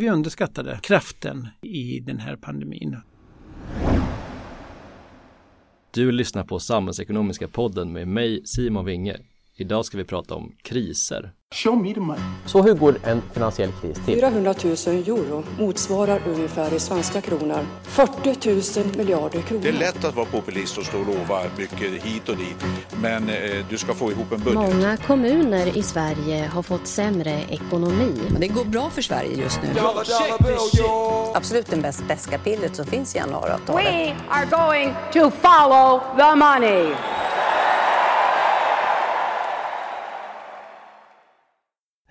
Vi underskattade kraften i den här pandemin. Du lyssnar på Samhällsekonomiska podden med mig Simon Winge. Idag ska vi prata om kriser. Show me the money. Så hur går en finansiell kris till? 400 000 euro motsvarar ungefär i svenska kronor 40 000 miljarder kronor. Det är lätt att vara populist och stå och lova mycket hit och dit. Men eh, du ska få ihop en budget. Många kommuner i Sverige har fått sämre ekonomi. Det går bra för Sverige just nu. Absolut det mest beska pillret som finns i januariavtalet. We are going to follow the money.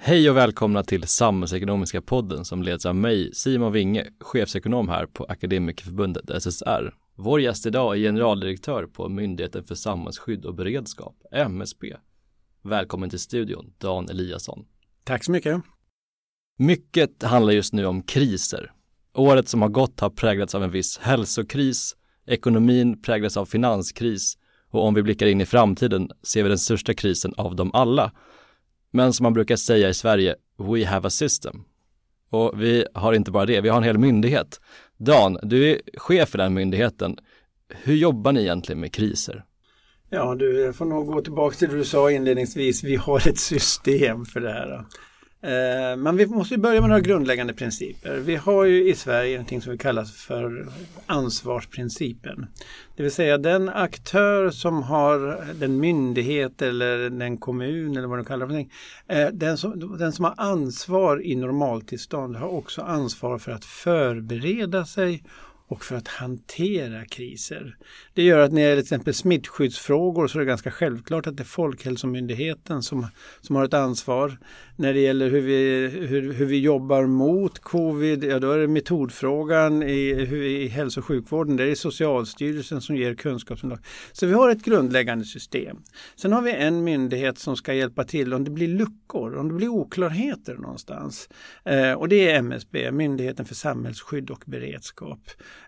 Hej och välkomna till Samhällsekonomiska podden som leds av mig, Simon Winge, chefsekonom här på Akademikerförbundet SSR. Vår gäst idag är generaldirektör på Myndigheten för samhällsskydd och beredskap, MSB. Välkommen till studion, Dan Eliasson. Tack så mycket. Mycket handlar just nu om kriser. Året som har gått har präglats av en viss hälsokris, ekonomin präglas av finanskris och om vi blickar in i framtiden ser vi den största krisen av dem alla, men som man brukar säga i Sverige, we have a system. Och vi har inte bara det, vi har en hel myndighet. Dan, du är chef för den myndigheten. Hur jobbar ni egentligen med kriser? Ja, du, jag får nog gå tillbaka till det du sa inledningsvis. Vi har ett system för det här. Eh, men vi måste börja med några grundläggande principer. Vi har ju i Sverige någonting som vi kallar för ansvarsprincipen. Det vill säga den aktör som har den myndighet eller den kommun eller vad du kallar det för eh, den som, den som har ansvar i normaltillstånd har också ansvar för att förbereda sig och för att hantera kriser. Det gör att när det gäller till exempel smittskyddsfrågor så är det ganska självklart att det är Folkhälsomyndigheten som, som har ett ansvar. När det gäller hur vi, hur, hur vi jobbar mot covid, ja då är det metodfrågan i, i hälso och sjukvården. Det är Socialstyrelsen som ger kunskapsunderlag. Så vi har ett grundläggande system. Sen har vi en myndighet som ska hjälpa till om det blir luckor, om det blir oklarheter någonstans. Eh, och det är MSB, Myndigheten för samhällsskydd och beredskap.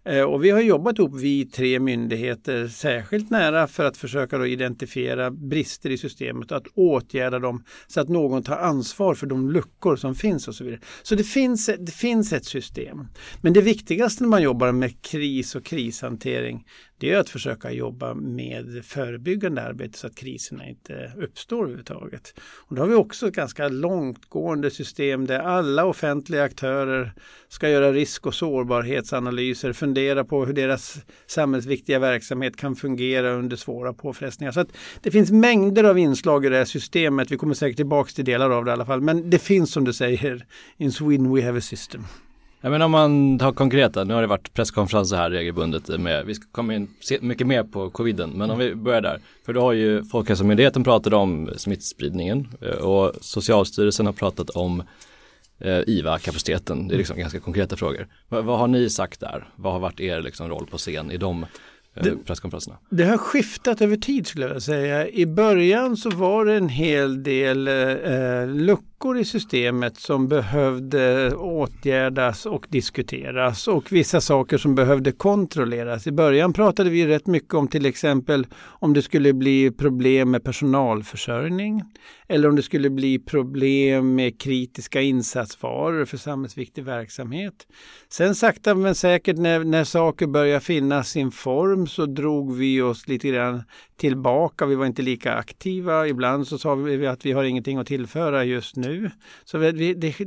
Eh, och vi har jobbat ihop, vi tre myndigheter, särskilt nära för att försöka då identifiera brister i systemet och att åtgärda dem så att någon tar ansvar för de luckor som finns och så vidare. Så det finns, det finns ett system. Men det viktigaste när man jobbar med kris och krishantering det är att försöka jobba med förebyggande arbete så att kriserna inte uppstår överhuvudtaget. Och då har vi också ett ganska långtgående system där alla offentliga aktörer ska göra risk och sårbarhetsanalyser, fundera på hur deras samhällsviktiga verksamhet kan fungera under svåra påfrestningar. Så att det finns mängder av inslag i det här systemet. Vi kommer säkert tillbaka till delar av det i alla fall. Men det finns som du säger, in Sweden we have a system. Ja men om man tar konkreta, nu har det varit presskonferenser här regelbundet med, vi ska komma in mycket mer på coviden, men om vi börjar där. För då har ju Folkhälsomyndigheten pratat om smittspridningen och Socialstyrelsen har pratat om eh, IVA-kapaciteten. Det är liksom ganska konkreta frågor. Vad, vad, har ni sagt där? Vad har varit er liksom roll på scen i de det, presskonferenserna? Det har skiftat över tid skulle jag vilja säga. I början så var det en hel del eh, luckor i systemet som behövde åtgärdas och diskuteras och vissa saker som behövde kontrolleras. I början pratade vi rätt mycket om till exempel om det skulle bli problem med personalförsörjning eller om det skulle bli problem med kritiska insatsvaror för samhällsviktig verksamhet. Sen sakta men säkert när, när saker börjar finna sin form så drog vi oss lite grann tillbaka. Vi var inte lika aktiva. Ibland så sa vi att vi har ingenting att tillföra just nu. Så det, det, det,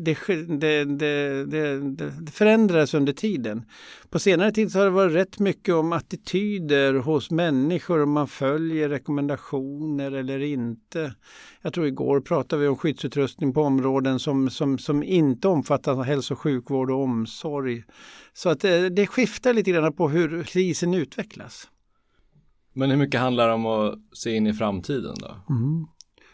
det förändrades under tiden. På senare tid så har det varit rätt mycket om attityder hos människor om man följer rekommendationer eller inte. Jag tror igår pratade vi om skyddsutrustning på områden som, som, som inte omfattas av hälso och sjukvård och omsorg. Så att det, det skiftar lite grann på hur krisen utvecklas. Men hur mycket handlar det om att se in i framtiden då? Mm.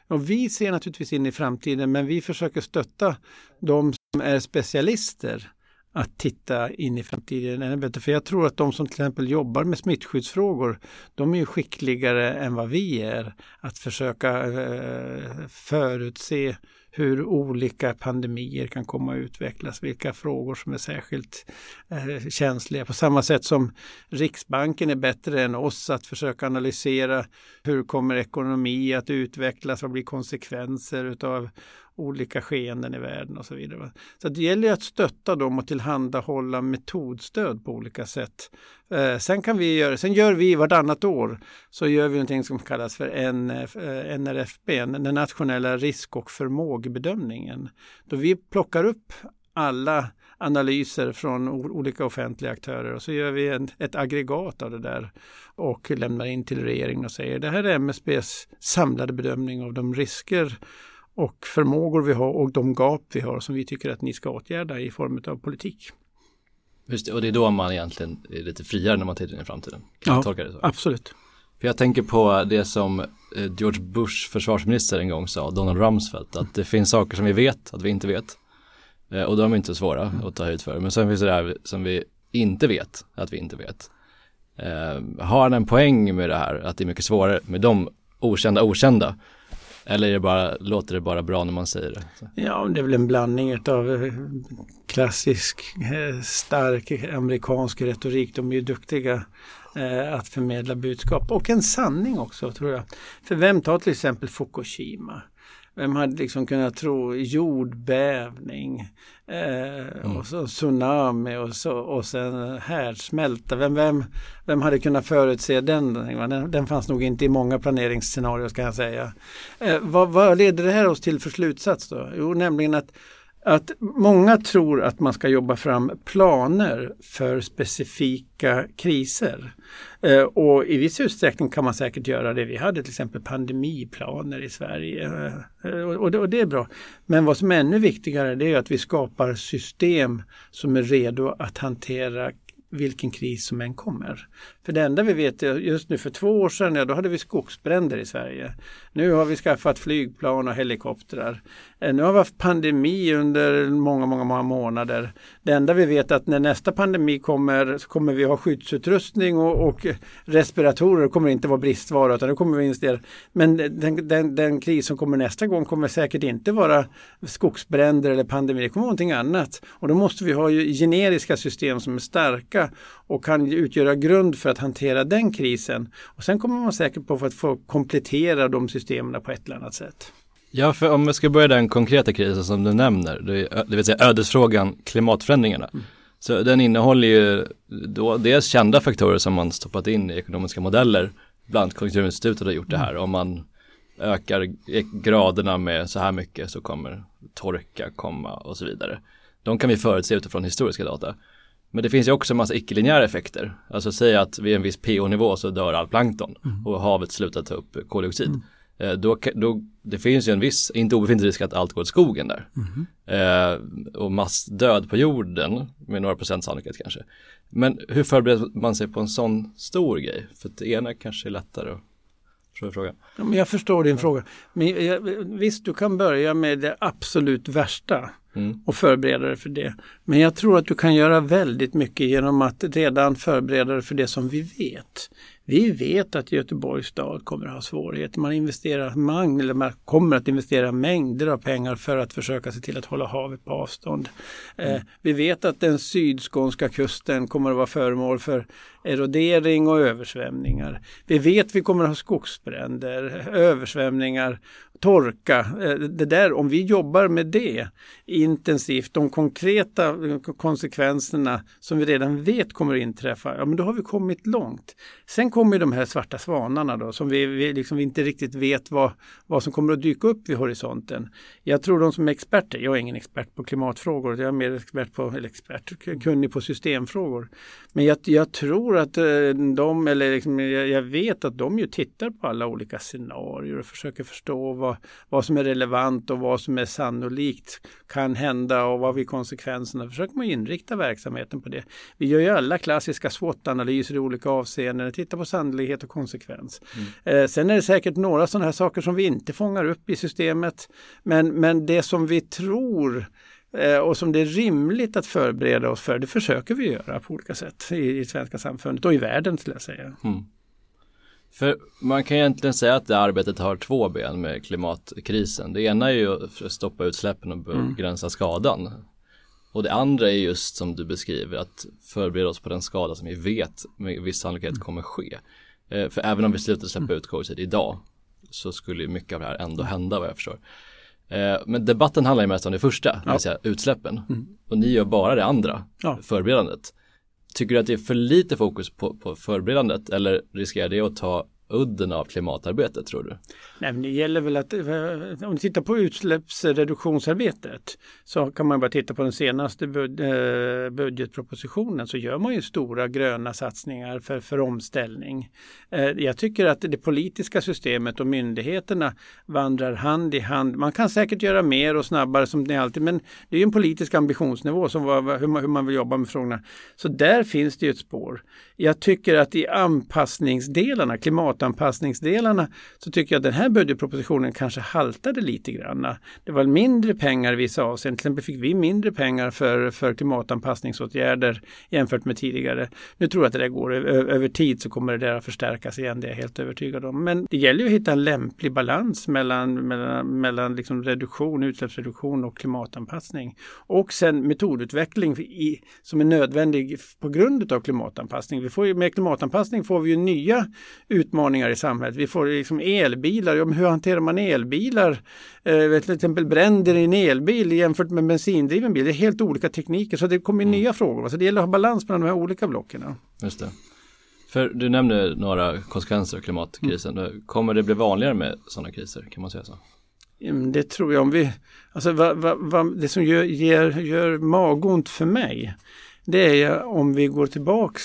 Och vi ser naturligtvis in i framtiden men vi försöker stötta de som är specialister att titta in i framtiden För jag tror att de som till exempel jobbar med smittskyddsfrågor, de är ju skickligare än vad vi är att försöka eh, förutse hur olika pandemier kan komma att utvecklas, vilka frågor som är särskilt eh, känsliga. På samma sätt som Riksbanken är bättre än oss att försöka analysera hur kommer ekonomi att utvecklas, vad blir konsekvenser utav olika skeenden i världen och så vidare. Så det gäller att stötta dem och tillhandahålla metodstöd på olika sätt. Eh, sen kan vi göra, sen gör vi vartannat år så gör vi någonting som kallas för NRFB, eh, den nationella risk och förmågebedömningen. Då vi plockar upp alla analyser från olika offentliga aktörer och så gör vi en, ett aggregat av det där och lämnar in till regeringen och säger det här är MSBs samlade bedömning av de risker och förmågor vi har och de gap vi har som vi tycker att ni ska åtgärda i form av politik. Just det, och det är då man egentligen är lite friare när man tittar in i framtiden. Kan ja, tolka det så? absolut. För jag tänker på det som eh, George Bush försvarsminister en gång sa, Donald Rumsfeld, att det finns saker som vi vet att vi inte vet. Eh, och de är inte svåra att ta höjd för. Men sen finns det där som vi inte vet att vi inte vet. Eh, har han en poäng med det här, att det är mycket svårare med de okända okända? Eller är det bara, låter det bara bra när man säger det? Så. Ja, det är väl en blandning av eh, klassisk eh, stark amerikansk retorik. De är ju duktiga eh, att förmedla budskap och en sanning också tror jag. För vem tar till exempel Fukushima? Vem hade liksom kunnat tro jordbävning eh, mm. och så tsunami och, så, och sen härdsmälta. Vem, vem, vem hade kunnat förutse den? den? Den fanns nog inte i många planeringsscenarier ska jag säga. Eh, vad, vad leder det här oss till för slutsats då? Jo, nämligen att att många tror att man ska jobba fram planer för specifika kriser. Eh, och i viss utsträckning kan man säkert göra det. Vi hade till exempel pandemiplaner i Sverige eh, och, det, och det är bra. Men vad som är ännu viktigare det är att vi skapar system som är redo att hantera vilken kris som än kommer. För det enda vi vet är just nu för två år sedan, ja, då hade vi skogsbränder i Sverige. Nu har vi skaffat flygplan och helikoptrar. Eh, nu har vi haft pandemi under många, många, många månader. Det enda vi vet är att när nästa pandemi kommer så kommer vi ha skyddsutrustning och, och respiratorer kommer inte vara bristvara utan det kommer vi investera. Men den, den, den, kris som kommer nästa gång kommer säkert inte vara skogsbränder eller pandemi, det kommer vara någonting annat. Och då måste vi ha generiska system som är starka och kan utgöra grund för att hantera den krisen. Och sen kommer man säkert på för att få komplettera de systemen på ett eller annat sätt. Ja, för om vi ska börja den konkreta krisen som du nämner, det vill säga ödesfrågan klimatförändringarna. Mm. Så den innehåller ju då dels kända faktorer som man stoppat in i ekonomiska modeller, bland annat Konjunkturinstitutet har gjort det här. Om man ökar graderna med så här mycket så kommer torka komma och så vidare. De kan vi förutse utifrån historiska data. Men det finns ju också en massa icke-linjära effekter. Alltså säga att vid en viss pH-nivå så dör all plankton mm. och havet slutar ta upp koldioxid. Mm. Eh, då, då, det finns ju en viss, inte obefintlig risk att allt går åt skogen där. Mm. Eh, och massdöd på jorden med några procent sannolikhet kanske. Men hur förbereder man sig på en sån stor grej? För det ena kanske är lättare att Fråga. Ja, men jag förstår din fråga. Men jag, visst, du kan börja med det absolut värsta mm. och förbereda dig för det. Men jag tror att du kan göra väldigt mycket genom att redan förbereda dig för det som vi vet. Vi vet att Göteborgs stad kommer att ha svårigheter. Man investerar mang, eller man kommer att investera mängder av pengar för att försöka se till att hålla havet på avstånd. Mm. Eh, vi vet att den sydskånska kusten kommer att vara föremål för erodering och översvämningar. Vi vet att vi kommer att ha skogsbränder, översvämningar torka. Eh, det där, om vi jobbar med det intensivt, de konkreta eh, konsekvenserna som vi redan vet kommer att inträffa, ja men då har vi kommit långt. Sen kommer de här svarta svanarna då som vi, vi, liksom inte riktigt vet vad, vad som kommer att dyka upp vid horisonten. Jag tror de som är experter, jag är ingen expert på klimatfrågor, jag är mer expert på, eller expert, kunnig på systemfrågor. Men jag, jag tror att eh, de, eller liksom, jag vet att de ju tittar på alla olika scenarier och försöker förstå vad vad, som är relevant och vad som är sannolikt kan hända och vad blir konsekvenserna. Försöker man inrikta verksamheten på det. Vi gör ju alla klassiska SWOT-analyser i olika avseenden, tittar på sannolikhet och konsekvens. Mm. Eh, sen är det säkert några sådana här saker som vi inte fångar upp i systemet. Men, men det som vi tror och som det är rimligt att förbereda oss för, det försöker vi göra på olika sätt i, i svenska samfundet och i världen skulle jag säga. Mm. För man kan egentligen säga att det arbetet har två ben med klimatkrisen. Det ena är ju att stoppa utsläppen och mm. begränsa mm. skadan. Och det andra är just som du beskriver att förbereda oss på den skada som vi vet med viss sannolikhet mm. kommer ske. Eh, för även om vi slutar släppa mm. ut koldioxid idag så skulle mycket av det här ändå hända vad jag förstår. Eh, men debatten handlar ju mest om det första, det vill säga utsläppen. Mm. Och ni gör bara det andra, Ja. förberedandet. Tycker du att det är för lite fokus på, på förberedandet eller riskerar det att ta udden av klimatarbetet tror du? Nej, men det gäller väl att eh, om du tittar på utsläppsreduktionsarbetet så kan man bara titta på den senaste bud, eh, budgetpropositionen så gör man ju stora gröna satsningar för, för omställning. Eh, jag tycker att det politiska systemet och myndigheterna vandrar hand i hand. Man kan säkert göra mer och snabbare som det alltid men det är ju en politisk ambitionsnivå som var, hur, man, hur man vill jobba med frågorna. Så där finns det ju ett spår. Jag tycker att i anpassningsdelarna, klimat klimatanpassningsdelarna, så tycker jag att den här budgetpropositionen kanske haltade lite grann. Det var mindre pengar i vissa avseenden. Till exempel fick vi mindre pengar för, för klimatanpassningsåtgärder jämfört med tidigare. Nu tror jag att det där går över tid så kommer det där att förstärkas igen, det är jag helt övertygad om. Men det gäller ju att hitta en lämplig balans mellan, mellan, mellan liksom reduktion, utsläppsreduktion och klimatanpassning. Och sen metodutveckling i, som är nödvändig på grund av klimatanpassning. Vi får ju, med klimatanpassning får vi ju nya utmaningar i samhället. Vi får liksom elbilar. Ja, men hur hanterar man elbilar? Eh, till exempel bränder i en elbil jämfört med bensindriven bil. Det är helt olika tekniker så det kommer ju nya frågor. Så det gäller att ha balans mellan de här olika blocken. Just det. För du nämnde några konsekvenser av klimatkrisen. Kommer det bli vanligare med sådana kriser? Kan man säga så? Mm, Det tror jag om vi, alltså vad, vad, vad, det som gör, ger, gör magont för mig, det är om vi går tillbaks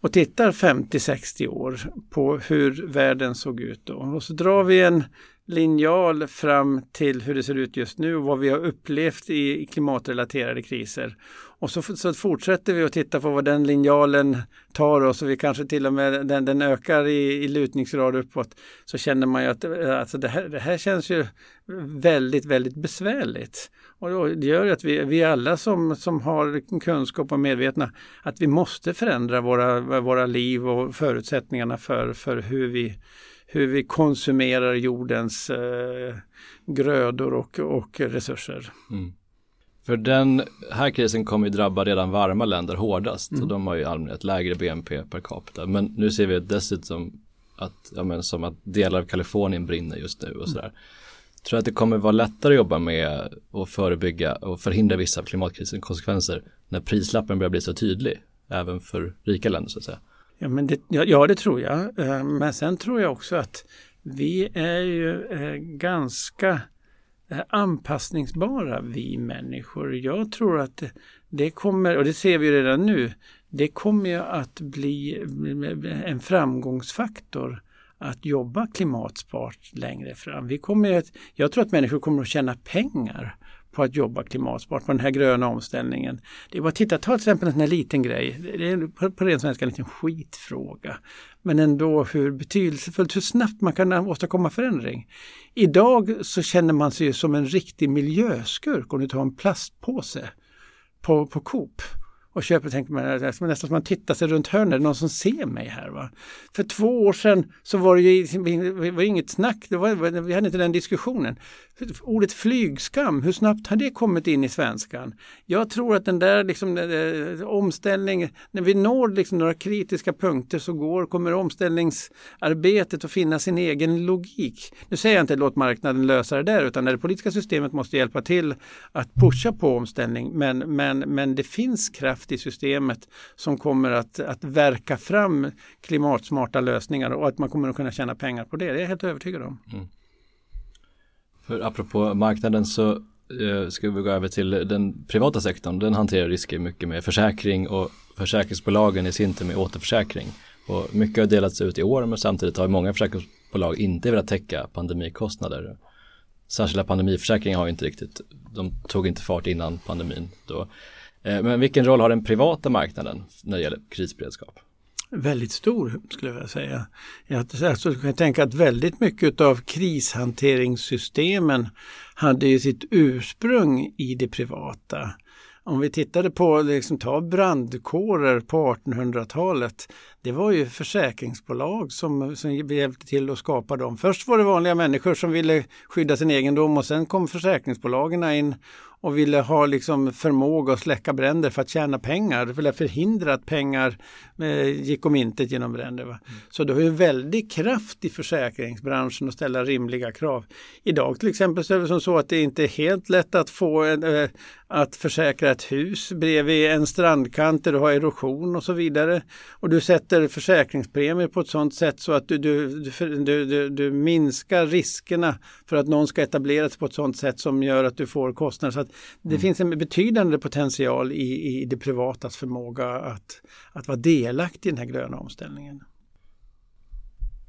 och tittar 50-60 år på hur världen såg ut då. Och så drar vi en linjal fram till hur det ser ut just nu och vad vi har upplevt i klimatrelaterade kriser. Och så, så fortsätter vi att titta på vad den linjalen tar oss och vi kanske till och med den, den ökar i, i lutningsgrad uppåt. Så känner man ju att eh, alltså det, här, det här känns ju väldigt, väldigt besvärligt. Och det gör ju att vi, vi alla som, som har kunskap och medvetna att vi måste förändra våra, våra liv och förutsättningarna för, för hur vi hur vi konsumerar jordens eh, grödor och, och resurser. Mm. För den här krisen kommer ju drabba redan varma länder hårdast Mm. och de har ju i allmänhet lägre BNP per capita. Men nu ser vi dessutom att, ja, men, som att delar av Kalifornien brinner just nu och sådär. Tror du att det kommer vara lättare att jobba med att förebygga och förhindra vissa av klimatkrisens konsekvenser när prislappen börjar bli så tydlig, även för rika länder så att säga? Ja, men det, ja, ja, det tror jag. Eh, Men sen tror jag också att vi är ju eh, ganska anpassningsbara vi människor. Jag tror att det- kommer, och det ser vi redan nu, det kommer ju att bli en framgångsfaktor att jobba klimatsmart längre fram. Vi kommer att, jag tror att människor kommer att tjäna pengar på att jobba klimatsmart, på den här gröna omställningen. Det är bara att titta, ta till exempel en sån här liten grej. Det är på, på ren svenska en liten skitfråga. Men ändå hur betydelsefullt, hur snabbt man kan åstadkomma förändring. Idag så känner man sig ju som en riktig miljöskurk om du tar en plastpåse på, på Coop och köper, tänker man, det är nästan som man tittar sig runt hörnet, är någon som ser mig här va? För två år sedan så var det ju var inget snack, det var, vi hade inte den diskussionen. Ordet flygskam, hur snabbt har det kommit in i svenskan? Jag tror att den där liksom, eh, eh omställningen, när vi når liksom några kritiska punkter så går, kommer omställningsarbetet att finna sin egen logik. Nu säger jag inte låt marknaden lösa det där utan det politiska systemet måste hjälpa till att pusha på omställning men, men, men det finns kraft i systemet som kommer att, att verka fram klimatsmarta lösningar och att man kommer att kunna tjäna pengar på det. Det är jag helt övertygad om. Mm. För apropå marknaden så eh, ska vi gå över till den privata sektorn. Den hanterar risker mycket med försäkring och försäkringsbolagen i sin tur med återförsäkring. Och mycket har delats ut i år men samtidigt har många försäkringsbolag inte velat täcka pandemikostnader. Särskilda pandemiförsäkringar har inte riktigt, de tog inte fart innan pandemin då. Eh, men vilken roll har den privata marknaden när det gäller krisberedskap? Väldigt stor skulle jag säga. Jag alltså, kan tänka att väldigt mycket av krishanteringssystemen hade ju sitt ursprung i det privata. Om vi tittade på, liksom, ta brandkårer på 1800-talet. Det var ju försäkringsbolag som, som hjälpte till att skapa dem. Först var det vanliga människor som ville skydda sin egendom och sen kom försäkringsbolagen in och ville ha liksom förmåga att släcka bränder för att tjäna pengar eller förhindra att pengar eh, gick om intet genom bränder. Mm. Så det har ju väldigt kraft i försäkringsbranschen att ställa rimliga krav. Idag till exempel så är det som så att det inte är helt lätt att få eh, att försäkra ett hus bredvid en strandkant där du har erosion och så vidare. Och du sätter försäkringspremier på ett sådant sätt så att du, du, du, du, du minskar riskerna för att någon ska etablera sig på ett sådant sätt som gör att du får kostnader. Så att det mm. finns en betydande potential i, i det privatas förmåga att, att vara delaktig i den här gröna omställningen.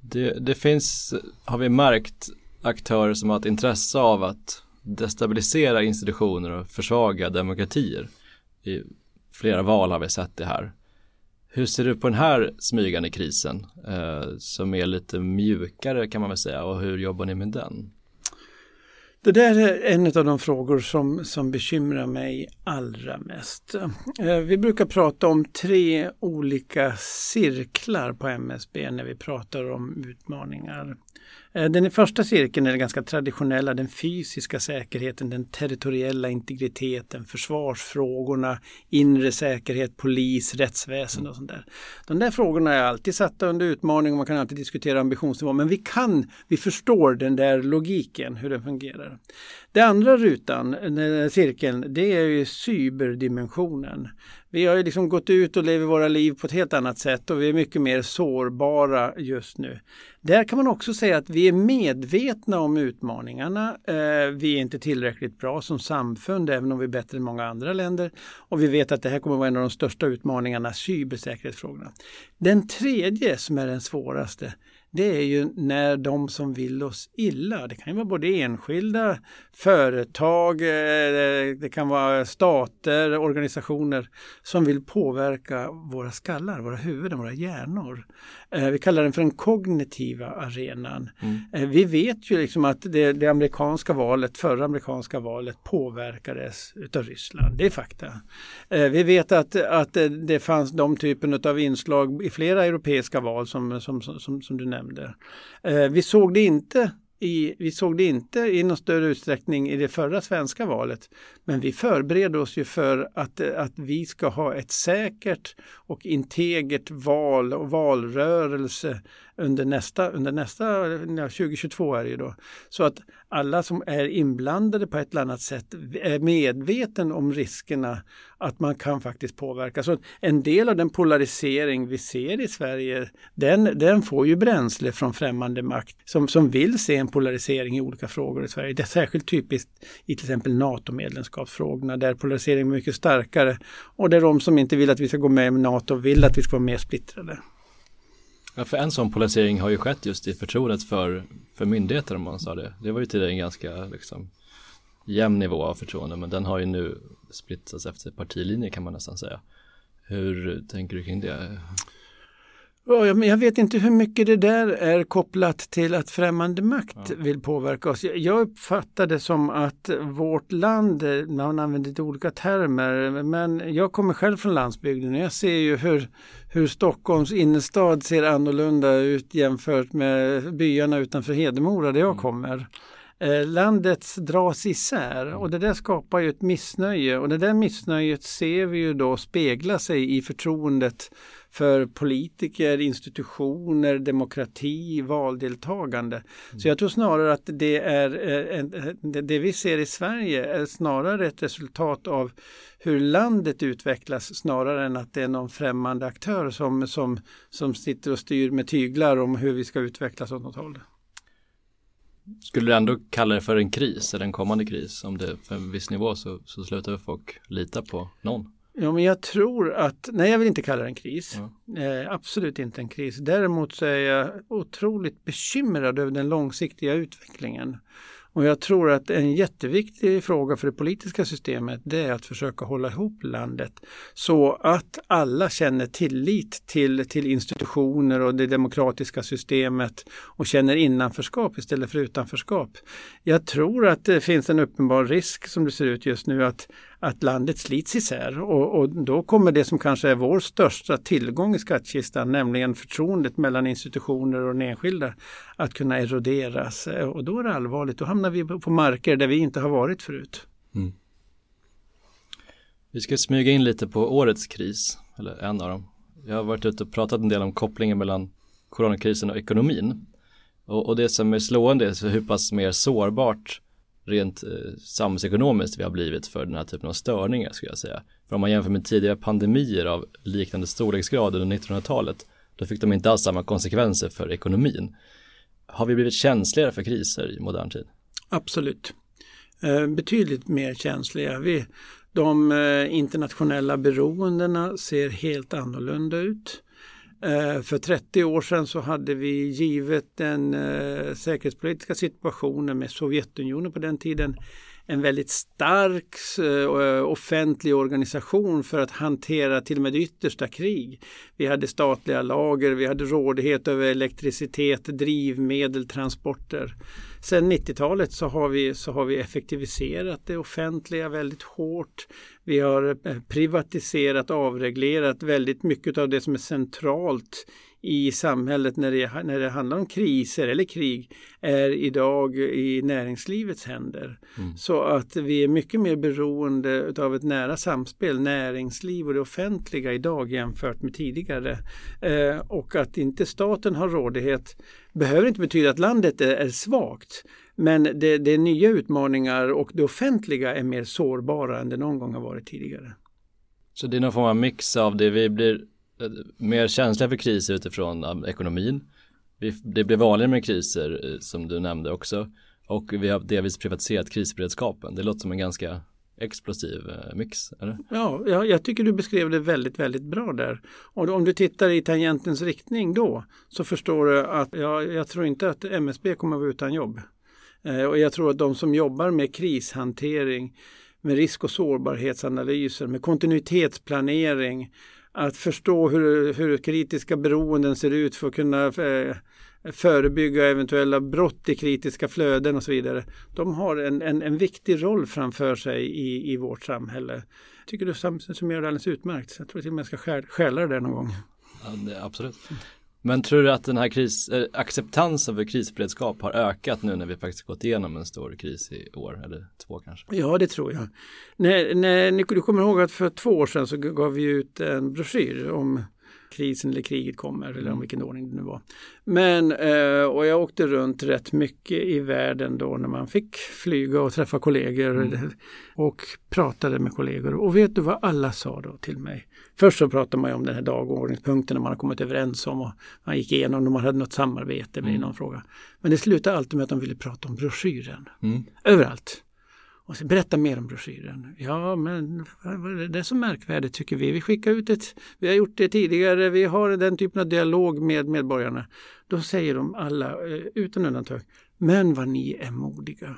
Det, det finns, har vi märkt, aktörer som har ett intresse av att destabilisera institutioner och försvaga demokratier. I flera val har vi sett det här. Hur ser du på den här smygande krisen eh, som är lite mjukare kan man väl säga och hur jobbar ni med den? Det där är en av de frågor som, som bekymrar mig allra mest. Eh, vi brukar prata om tre olika cirklar på MSB när vi pratar om utmaningar. Eh, den första cirkeln är den ganska traditionella, den fysiska säkerheten, den territoriella integriteten, försvarsfrågorna, inre säkerhet, polis, rättsväsen och sånt där. De där frågorna är alltid satta under utmaning och man kan alltid diskutera ambitionsnivå, men vi kan, vi förstår den där logiken, hur den fungerar. Den andra rutan, den cirkeln, det är ju cyberdimensionen. Vi har ju liksom gått ut och lever våra liv på ett helt annat sätt och vi är mycket mer sårbara just nu. Där kan man också säga att vi är medvetna om utmaningarna. Eh, vi är inte tillräckligt bra som samfund även om vi är bättre än många andra länder. Och vi vet att det här kommer vara en av de största utmaningarna, cybersäkerhetsfrågorna. Den tredje som är den svåraste, det är ju när de som vill oss illa, det kan ju vara både enskilda, företag, eh, det kan vara stater, organisationer som vill påverka våra skallar, våra huvuden, våra hjärnor. Eh, vi kallar den för den kognitiva arenan. Mm. Eh, vi vet ju liksom att det, det, amerikanska valet, förra amerikanska valet påverkades utav Ryssland. Det är fakta. Vi vet att, att det fanns de typen av inslag i flera europeiska val som, som, som, som du nämnde. Eh, vi såg det inte i, vi såg det inte i någon större utsträckning i det förra svenska valet. Men vi förbereder oss ju för att, att vi ska ha ett säkert och integert val och valrörelse under nästa, under nästa 2022 är det ju då. Så att alla som är inblandade på ett eller annat sätt är medveten om riskerna att man kan faktiskt påverka. Så en del av den polarisering vi ser i Sverige, den, den får ju bränsle från främmande makt som, som vill se en polarisering i olika frågor i Sverige. Det är särskilt typiskt i till exempel NATO-medlemskapsfrågorna där polariseringen är mycket starkare och där de som inte vill att vi ska gå med i NATO vill att vi ska vara mer splittrade. Ja, för en sån polarisering har ju skett just i förtroendet för, för myndigheter om man sa det. Det var ju tidigare en ganska liksom, jämn nivå av förtroende men den har ju nu splittrats efter partilinjer kan man nästan säga. Hur tänker du kring det? Jag vet inte hur mycket det där är kopplat till att främmande makt ja. vill påverka oss. Jag uppfattar det som att vårt land, man använder lite olika termer, men jag kommer själv från landsbygden och jag ser ju hur, hur Stockholms innerstad ser annorlunda ut jämfört med byarna utanför Hedemora där jag mm. kommer. Eh, landet dras isär och det där skapar ju ett missnöje och det där missnöjet ser vi ju då spegla sig i förtroendet för politiker, institutioner, demokrati, valdeltagande. Mm. Så jag tror snarare att det är eh, eh det vi ser i Sverige är snarare ett resultat av hur landet utvecklas snarare än att det är någon främmande aktör som, som, som sitter och styr med tyglar om hur vi ska utvecklas åt något håll. Skulle du ändå kalla det för en kris eller en kommande kris? Om det för en viss nivå så, så slutar folk lita på någon? Ja, men jag tror att, nej jag vill inte kalla det en kris. Ja. Eh, absolut inte en kris. Däremot så är jag otroligt bekymrad över den långsiktiga utvecklingen. Och jag tror att en jätteviktig fråga för det politiska systemet det är att försöka hålla ihop landet så att alla känner tillit till, till institutioner och det demokratiska systemet och känner innanförskap istället för utanförskap. Jag tror att det finns en uppenbar risk som det ser ut just nu att att landet slits isär och, och då kommer det som kanske är vår största tillgång i skattkistan, nämligen förtroendet mellan institutioner och den enskilda, att kunna eroderas. Eh, och då är det allvarligt. Då hamnar vi på marker där vi inte har varit förut. Mm. Vi ska smyga in lite på årets kris, eller en av dem. Jag har varit ute och pratat en del om kopplingen mellan coronakrisen och ekonomin. Och, och det som är slående är hur pass mer sårbart rent eh, samhällsekonomiskt vi har blivit för den här typen av störningar skulle jag säga. För om man jämför med tidigare pandemier av liknande storleksgrad under 1900-talet då fick de inte alls samma konsekvenser för ekonomin. Har vi blivit känsligare för kriser i modern tid? Absolut. Eh, betydligt mer känsliga. Vi, de eh, internationella beroendena ser helt annorlunda ut. Eh, för 30 år sedan så hade vi givet den eh, säkerhetspolitiska situationen med Sovjetunionen på den tiden en väldigt stark eh, eh, offentlig organisation för att hantera till och med det yttersta krig. Vi hade statliga lager, vi hade rådighet över elektricitet, drivmedel, transporter. Sen 90-talet så har, vi, så har vi effektiviserat det offentliga väldigt hårt. Vi har eh, privatiserat, avreglerat väldigt mycket av det som är centralt i samhället när det, när det handlar om kriser eller krig är idag i näringslivets händer. Mm. Så att vi är mycket mer beroende av ett nära samspel, näringsliv och det offentliga idag jämfört med tidigare. Eh, och att inte staten har rådighet behöver inte betyda att landet är, är svagt. Men det, det är nya utmaningar och det offentliga är mer sårbara än det någon gång har varit tidigare. Så det är någon form av mix av det vi blir mer känsliga för kriser utifrån ekonomin. det blir vanligare med kriser eh, som du nämnde också. Och vi har delvis privatiserat krisberedskapen. Det låter som en ganska explosiv eh, mix, eller? Ja, jag, jag tycker du beskrev det väldigt, väldigt bra där. Och om du tittar i tangentens riktning då så förstår du att ja, jag tror inte att MSB kommer att vara utan jobb. Eh, och jag tror att de som jobbar med krishantering, med risk och sårbarhetsanalyser, med kontinuitetsplanering, att förstå hur, hur kritiska beroenden ser ut för att kunna eh, förebygga eventuella brott i kritiska flöden och så vidare. De har en, en, en viktig roll framför sig i, i vårt samhälle. Jag tycker du summerar det alldeles utmärkt. Jag tror till och med jag ska stjäla det där någon gång. Ja, det, absolut. Men tror du att den här kris, äh, acceptansen för krisberedskap har ökat nu när vi faktiskt gått igenom en stor kris i år eller två kanske? Ja, det tror jag. När, när, du kommer ihåg att för två år sedan så gav vi ut en broschyr om krisen eller kriget kommer eller om mm. vilken ordning det nu var. Men, eh, och jag åkte runt rätt mycket i världen då när man fick flyga och träffa kollegor mm. och pratade med kollegor. Och vet du vad alla sa då till mig? Först så pratade man om den här dagordningspunkten man har kommit överens om och man gick igenom om man hade något samarbete med mm. någon fråga. Men det slutade alltid med att de ville prata om broschyren. Mm. Överallt. Och så berätta mer om broschyren. Ja, men det är så märkvärdigt tycker vi. Vi skickar ut ett, vi har gjort det tidigare, vi har den typen av dialog med medborgarna. Då säger de alla, eh, utan undantag, men vad ni är modiga.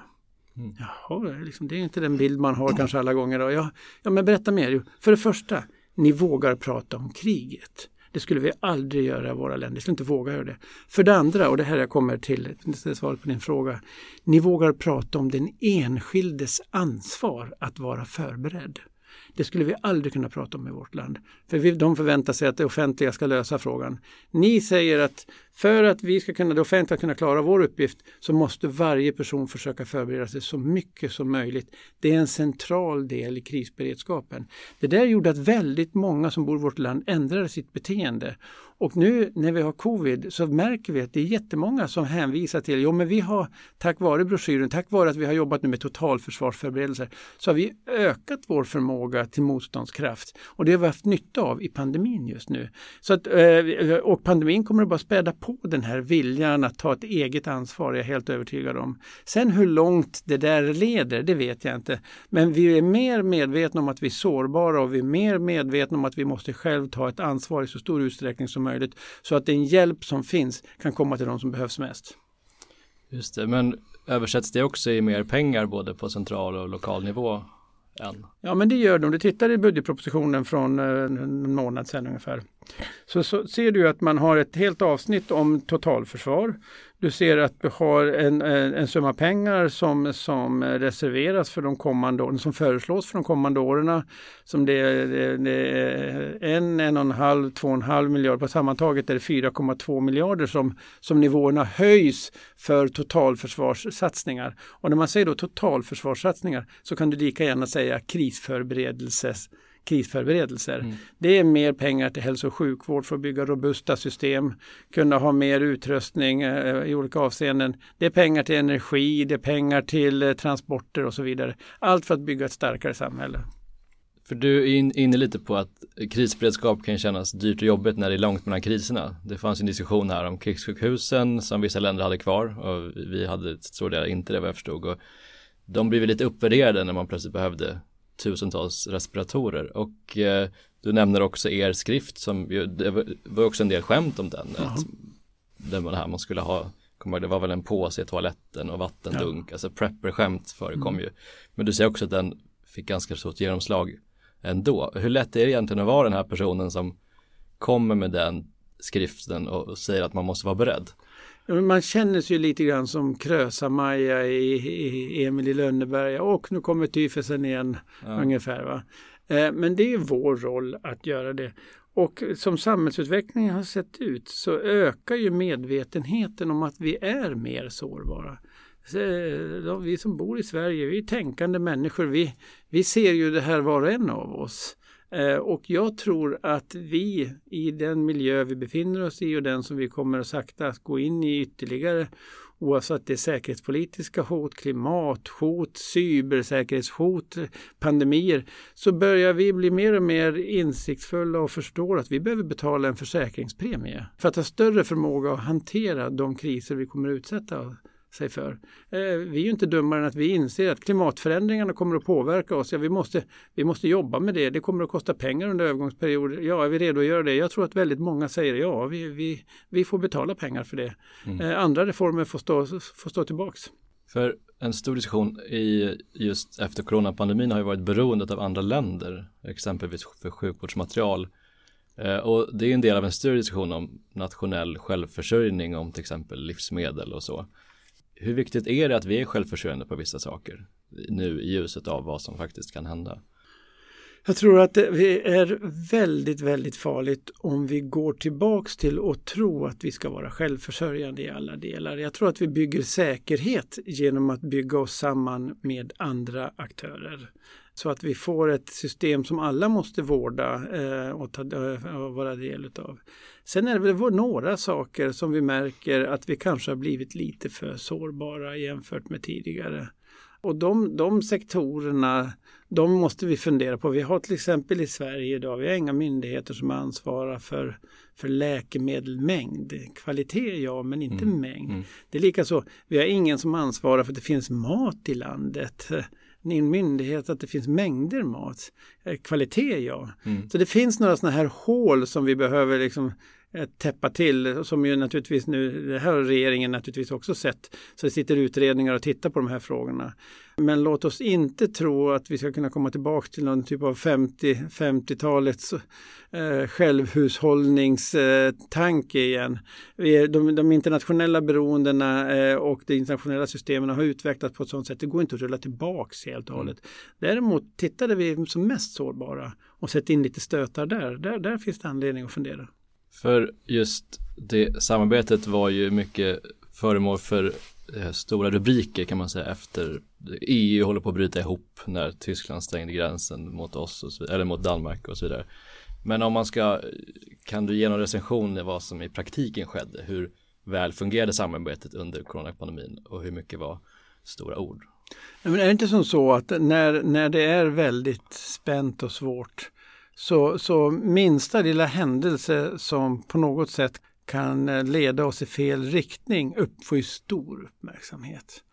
Mm. Jaha, liksom, det är inte den bild man har kanske alla gånger. Då. Ja, ja, men berätta mer. För det första, ni vågar prata om kriget. Det skulle vi aldrig göra i våra länder. Vi skulle inte våga göra det. För det andra, och det här jag kommer till svaret på din fråga. Ni vågar prata om den enskildes ansvar att vara förberedd. Det skulle vi aldrig kunna prata om i vårt land. För vi, de förväntar sig att det offentliga ska lösa frågan. Ni säger att för att vi ska kunna, det offentliga kunna klara vår uppgift så måste varje person försöka förbereda sig så mycket som möjligt. Det är en central del i krisberedskapen. Det där gjorde att väldigt många som bor i vårt land ändrade sitt beteende. Och nu när vi har covid så märker vi att det är jättemånga som hänvisar till, jo men vi har tack vare broschyren, tack vare att vi har jobbat nu med totalförsvarsförberedelser, så har vi ökat vår förmåga till motståndskraft. Och det har vi haft nytta av i pandemin just nu. Så att, eh, och pandemin kommer att bara späda på den här viljan att ta ett eget ansvar, är jag helt övertygad om. Sen hur långt det där leder, det vet jag inte. Men vi är mer medvetna om att vi är sårbara och vi är mer medvetna om att vi måste själv ta ett ansvar i så stor utsträckning som möjligt. Så att den hjälp som finns kan komma till de som behövs mest. Just det, men översätts det också i mer pengar både på central och lokal nivå? Än. Ja men det gör det. Om du tittar i budgetpropositionen från eh, en månad sedan ungefär. Så, så ser du att man har ett helt avsnitt om totalförsvar. Du ser att du har en, en, en summa pengar som, som reserveras för de kommande åren, som föreslås för de kommande åren. Som det, det, det är en, en och en halv, två och en halv miljard. På sammantaget är det 4,2 miljarder som, som nivåerna höjs för totalförsvarssatsningar. Och när man säger då totalförsvarssatsningar så kan du lika gärna säga krisförberedelses krisförberedelser. Mm. Det är mer pengar till hälso och sjukvård för att bygga robusta system, kunna ha mer utrustning eh, i olika avseenden. Det är pengar till energi, det är pengar till eh, transporter och så vidare. Allt för att bygga ett starkare samhälle. För du är inne lite på att krisberedskap kan kännas dyrt och jobbigt när det är långt mellan kriserna. Det fanns en diskussion här om krigssjukhusen som vissa länder hade kvar och vi hade stor del inte det vad jag förstod. Och de blev lite uppvärderade när man plötsligt behövde tusentals respiratorer och eh, du nämner också er skrift som ju, det var också en del skämt om den. Mm. Att, den var det här man skulle ha, det var väl en påse i toaletten och vattendunk, ja. alltså prepper-skämt förekom mm. ju. Men du säger också att den fick ganska stort genomslag ändå. Hur lätt är det egentligen att vara den här personen som kommer med den skriften och säger att man måste vara beredd? Man känner sig lite grann som Krösa-Maja i, i Emil i Lönneberga och nu kommer tyfusen igen ja. ungefär. Va? Eh, men det är vår roll att göra det. Och som samhällsutvecklingen har sett ut så ökar ju medvetenheten om att vi är mer sårbara. Eh, vi som bor i Sverige, vi är tänkande människor. Vi, vi ser ju det här var och en av oss. Eh, och jag tror att vi i den miljö vi befinner oss i och den som vi kommer att sakta gå in i ytterligare oavsett det är säkerhetspolitiska hot, klimathot, cybersäkerhetshot, pandemier, så börjar vi bli mer och mer insiktsfulla och förstår att vi behöver betala en försäkringspremie för att ha större förmåga att hantera de kriser vi kommer att utsätta sig för. Eh, vi är ju inte dummare än att vi inser att klimatförändringarna kommer att påverka oss. Ja, vi, måste, vi måste jobba med det. Det kommer att kosta pengar under övergångsperioder. Ja, är vi redo att göra det? Jag tror att väldigt många säger ja, vi, vi, vi får betala pengar för det. Mm. Eh, andra reformer får stå, får stå tillbaks. För en stor diskussion i just efter coronapandemin har ju varit beroendet av andra länder, exempelvis för sjukvårdsmaterial. Eh, och det är en del av en större diskussion om nationell självförsörjning om till exempel livsmedel och så. Hur viktigt är det att vi är självförsörjande på vissa saker nu i ljuset av vad som faktiskt kan hända? Jag tror att det är väldigt, väldigt farligt om vi går tillbaks till att tro att vi ska vara självförsörjande i alla delar. Jag tror att vi bygger säkerhet genom att bygga oss samman med andra aktörer. Så att vi får ett system som alla måste vårda eh, och, ta, eh, och vara del utav. Sen är det väl några saker som vi märker att vi kanske har blivit lite för sårbara jämfört med tidigare. Och de, de sektorerna, de måste vi fundera på. Vi har till exempel i Sverige idag, vi har inga myndigheter som ansvarar för, för läkemedelmängd. Kvalitet ja, men inte mm. mängd. Mm. Det är lika så, vi har ingen som ansvarar för att det finns mat i landet en myndighet att det finns mängder mat. Eh, kvalitet ja. Mm. Så det finns några sådana här hål som vi behöver liksom täppa till som ju naturligtvis nu, det här har regeringen naturligtvis också sett. Så det sitter utredningar och tittar på de här frågorna. Men låt oss inte tro att vi ska kunna komma tillbaka till någon typ av 50, 50-talets eh, självhushållningstanke eh, igen. De, de internationella beroendena eh, och de internationella systemen har utvecklats på ett sådant sätt. Det går inte att rulla tillbaks helt och hållet. Mm. Däremot tittade vi som mest sårbara och sett in lite stötar där. Där, där finns det anledning att fundera. För just det samarbetet var ju mycket föremål för Eh, stora rubriker kan man säga efter EU håller på att bryta ihop när Tyskland stängde gränsen mot oss och så, eller mot Danmark och så vidare. Men om man ska, kan du ge någon recension i vad som i praktiken skedde? Hur väl fungerade samarbetet under coronapandemin och hur mycket var stora ord? Men är det inte som så att när, när det är väldigt spänt och svårt så, så minsta lilla händelse som på något sätt kan eh, leda oss i fel riktning uppfår ju stor uppmärksamhet.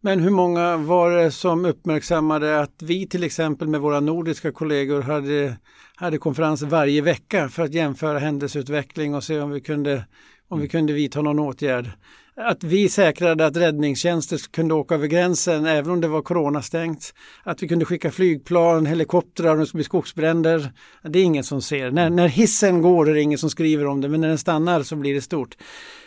Men hur många var det som uppmärksammade att vi till exempel med våra nordiska kollegor hade, hade konferenser varje vecka för att jämföra händelseutveckling och se om vi kunde, om vi kunde vidta någon åtgärd att vi säkrade att räddningstjänster kunde åka över gränsen även om det var coronastängt. Att vi kunde skicka flygplan, helikoptrar om det skulle bli skogsbränder. Det är ingen som ser. När, när hissen går är det ingen som skriver om det men när den stannar så blir det stort.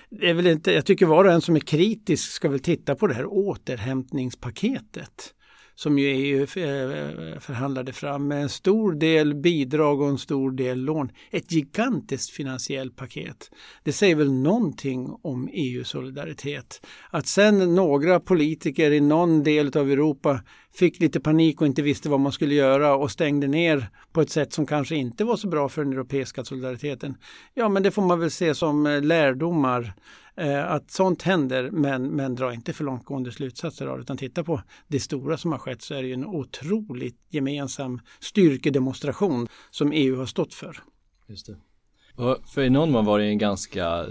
det är väl inte, jag tycker var och en som är kritisk ska väl titta på det här återhämtningspaketet som ju EU eh, förhandlade fram med en stor del bidrag och en stor del lån. Ett gigantiskt finansiellt paket. Det säger väl någonting om EU-solidaritet. Att sen några politiker i någon del av Europa fick lite panik och inte visste vad man skulle göra och stängde ner på ett sätt som kanske inte var så bra för den europeiska solidariteten. Ja, men det får man väl se som eh, lärdomar Eh, att sånt händer men, men dra inte för långtgående slutsatser av det utan titta på det stora som har skett så är det ju en otroligt gemensam styrkedemonstration som EU har stått för. Just det. Och för i någon mån var det en ganska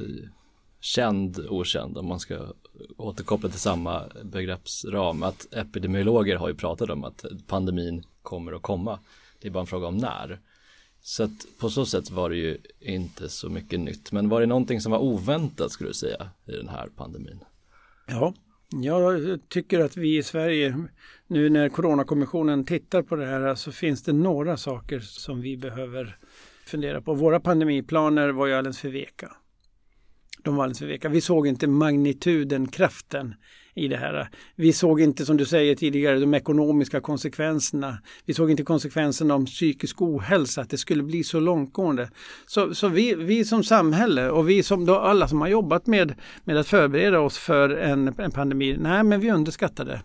känd okänd om man ska återkoppla till samma begreppsram att epidemiologer har ju pratat om att pandemin kommer att komma. Det är bara en fråga om när. Så att på så sätt var det ju inte så mycket nytt. Men var det någonting som var oväntat skulle du säga i den här pandemin? Ja, jag tycker att vi i Sverige nu när Coronakommissionen tittar på det här så finns det några saker som vi behöver fundera på. Våra pandemiplaner var ju alldeles för veka. De var alldeles för veka. Vi såg inte magnituden, kraften i det här. Vi såg inte, som du säger tidigare, de ekonomiska konsekvenserna. Vi såg inte konsekvenserna om psykisk ohälsa, att det skulle bli så långtgående. Så, så vi, vi som samhälle och vi som då, alla som har jobbat med, med att förbereda oss för en, en pandemi, nej men vi underskattade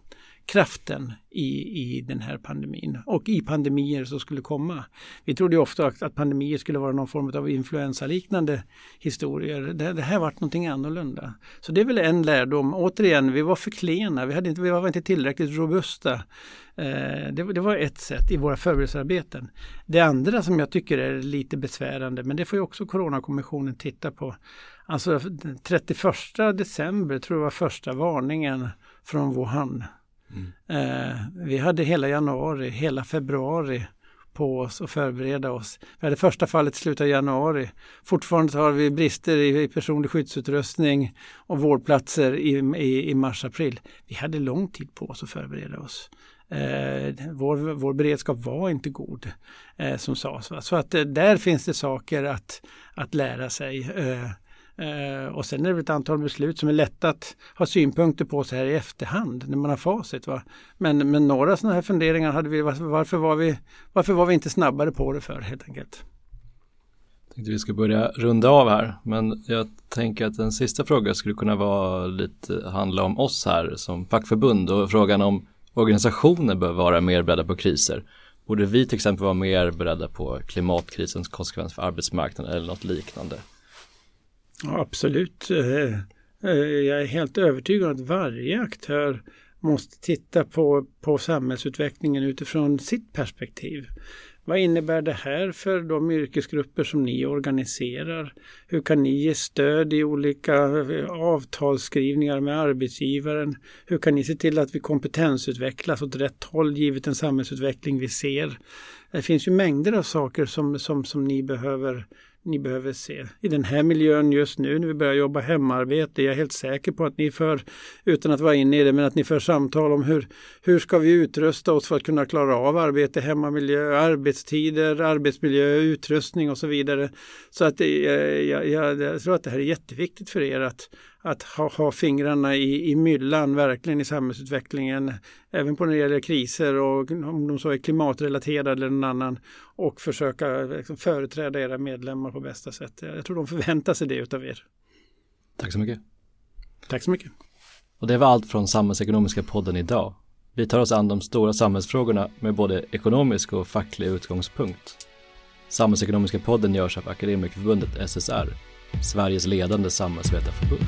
kraften i, i den här pandemin och i pandemier som skulle komma. Vi trodde ofta att pandemier skulle vara någon form av influensaliknande historier. Det, det här vart någonting annorlunda. Så det är väl en lärdom. Återigen, vi var för klena, vi, hade inte, vi var inte tillräckligt robusta. Eh, det, det, var ett sätt i våra förberedelsearbeten. Det andra som jag tycker är lite besvärande, men det får ju också Coronakommissionen titta på. Alltså 31 december tror jag var första varningen från Wuhan Mm. Eh, vi hade hela januari, hela februari på oss och förbereda oss. Vi hade första fallet i slutet av januari. Fortfarande har vi brister i, i personlig skyddsutrustning och vårdplatser i, i, i mars-april. Vi hade lång tid på oss att förbereda oss. Eh, vår, vår beredskap var inte god eh, som sades. Va? Så att eh, där finns det saker att, att lära sig. Eh, Eh, och sen är det ett antal beslut som är lätta att ha synpunkter på så här i efterhand när man har facit. Va? Men, men några sådana här funderingar hade vi, varför var vi, varför var vi inte snabbare på det för helt enkelt? Jag tänkte vi ska börja runda av här, men jag tänker att en sista fråga skulle kunna vara lite handla om oss här som fackförbund och frågan om organisationer bör vara mer beredda på kriser. Borde vi till exempel vara mer beredda på klimatkrisens konsekvens för arbetsmarknaden eller något liknande? Ja, absolut. Eh, eh, jag är helt övertygad om att varje aktör måste titta på, på samhällsutvecklingen utifrån sitt perspektiv. Vad innebär det här för de yrkesgrupper som ni organiserar? Hur kan ni ge stöd i olika eh, avtalsskrivningar med arbetsgivaren? Hur kan ni se till att vi kompetensutvecklas åt rätt håll givet den samhällsutveckling vi ser? Det finns ju mängder av saker som, som, som ni behöver ni behöver se. I den här miljön just nu när vi börjar jobba hemarbete, jag är helt säker på att ni för, utan att vara inne i det, men att ni för samtal om hur, hur ska vi utrusta oss för att kunna klara av arbete, hemmamiljö, arbetstider, arbetsmiljö, utrustning och så vidare. Så att eh, jag, jag, jag tror att det här är jätteviktigt för er att, att ha, ha fingrarna i, i myllan verkligen i samhällsutvecklingen. Även på när det gäller kriser och om de så är klimatrelaterade eller någon annan. Och försöka liksom, företräda era medlemmar på bästa sätt. Jag tror de förväntar sig det utav er. Tack så mycket. Tack så mycket. Och det var allt från Samhällsekonomiska podden idag. Vi tar oss an de stora samhällsfrågorna med både ekonomisk och facklig utgångspunkt. Samhällsekonomiska podden görs av Akademikerförbundet SSR, Sveriges ledande samhällsvetarförbund.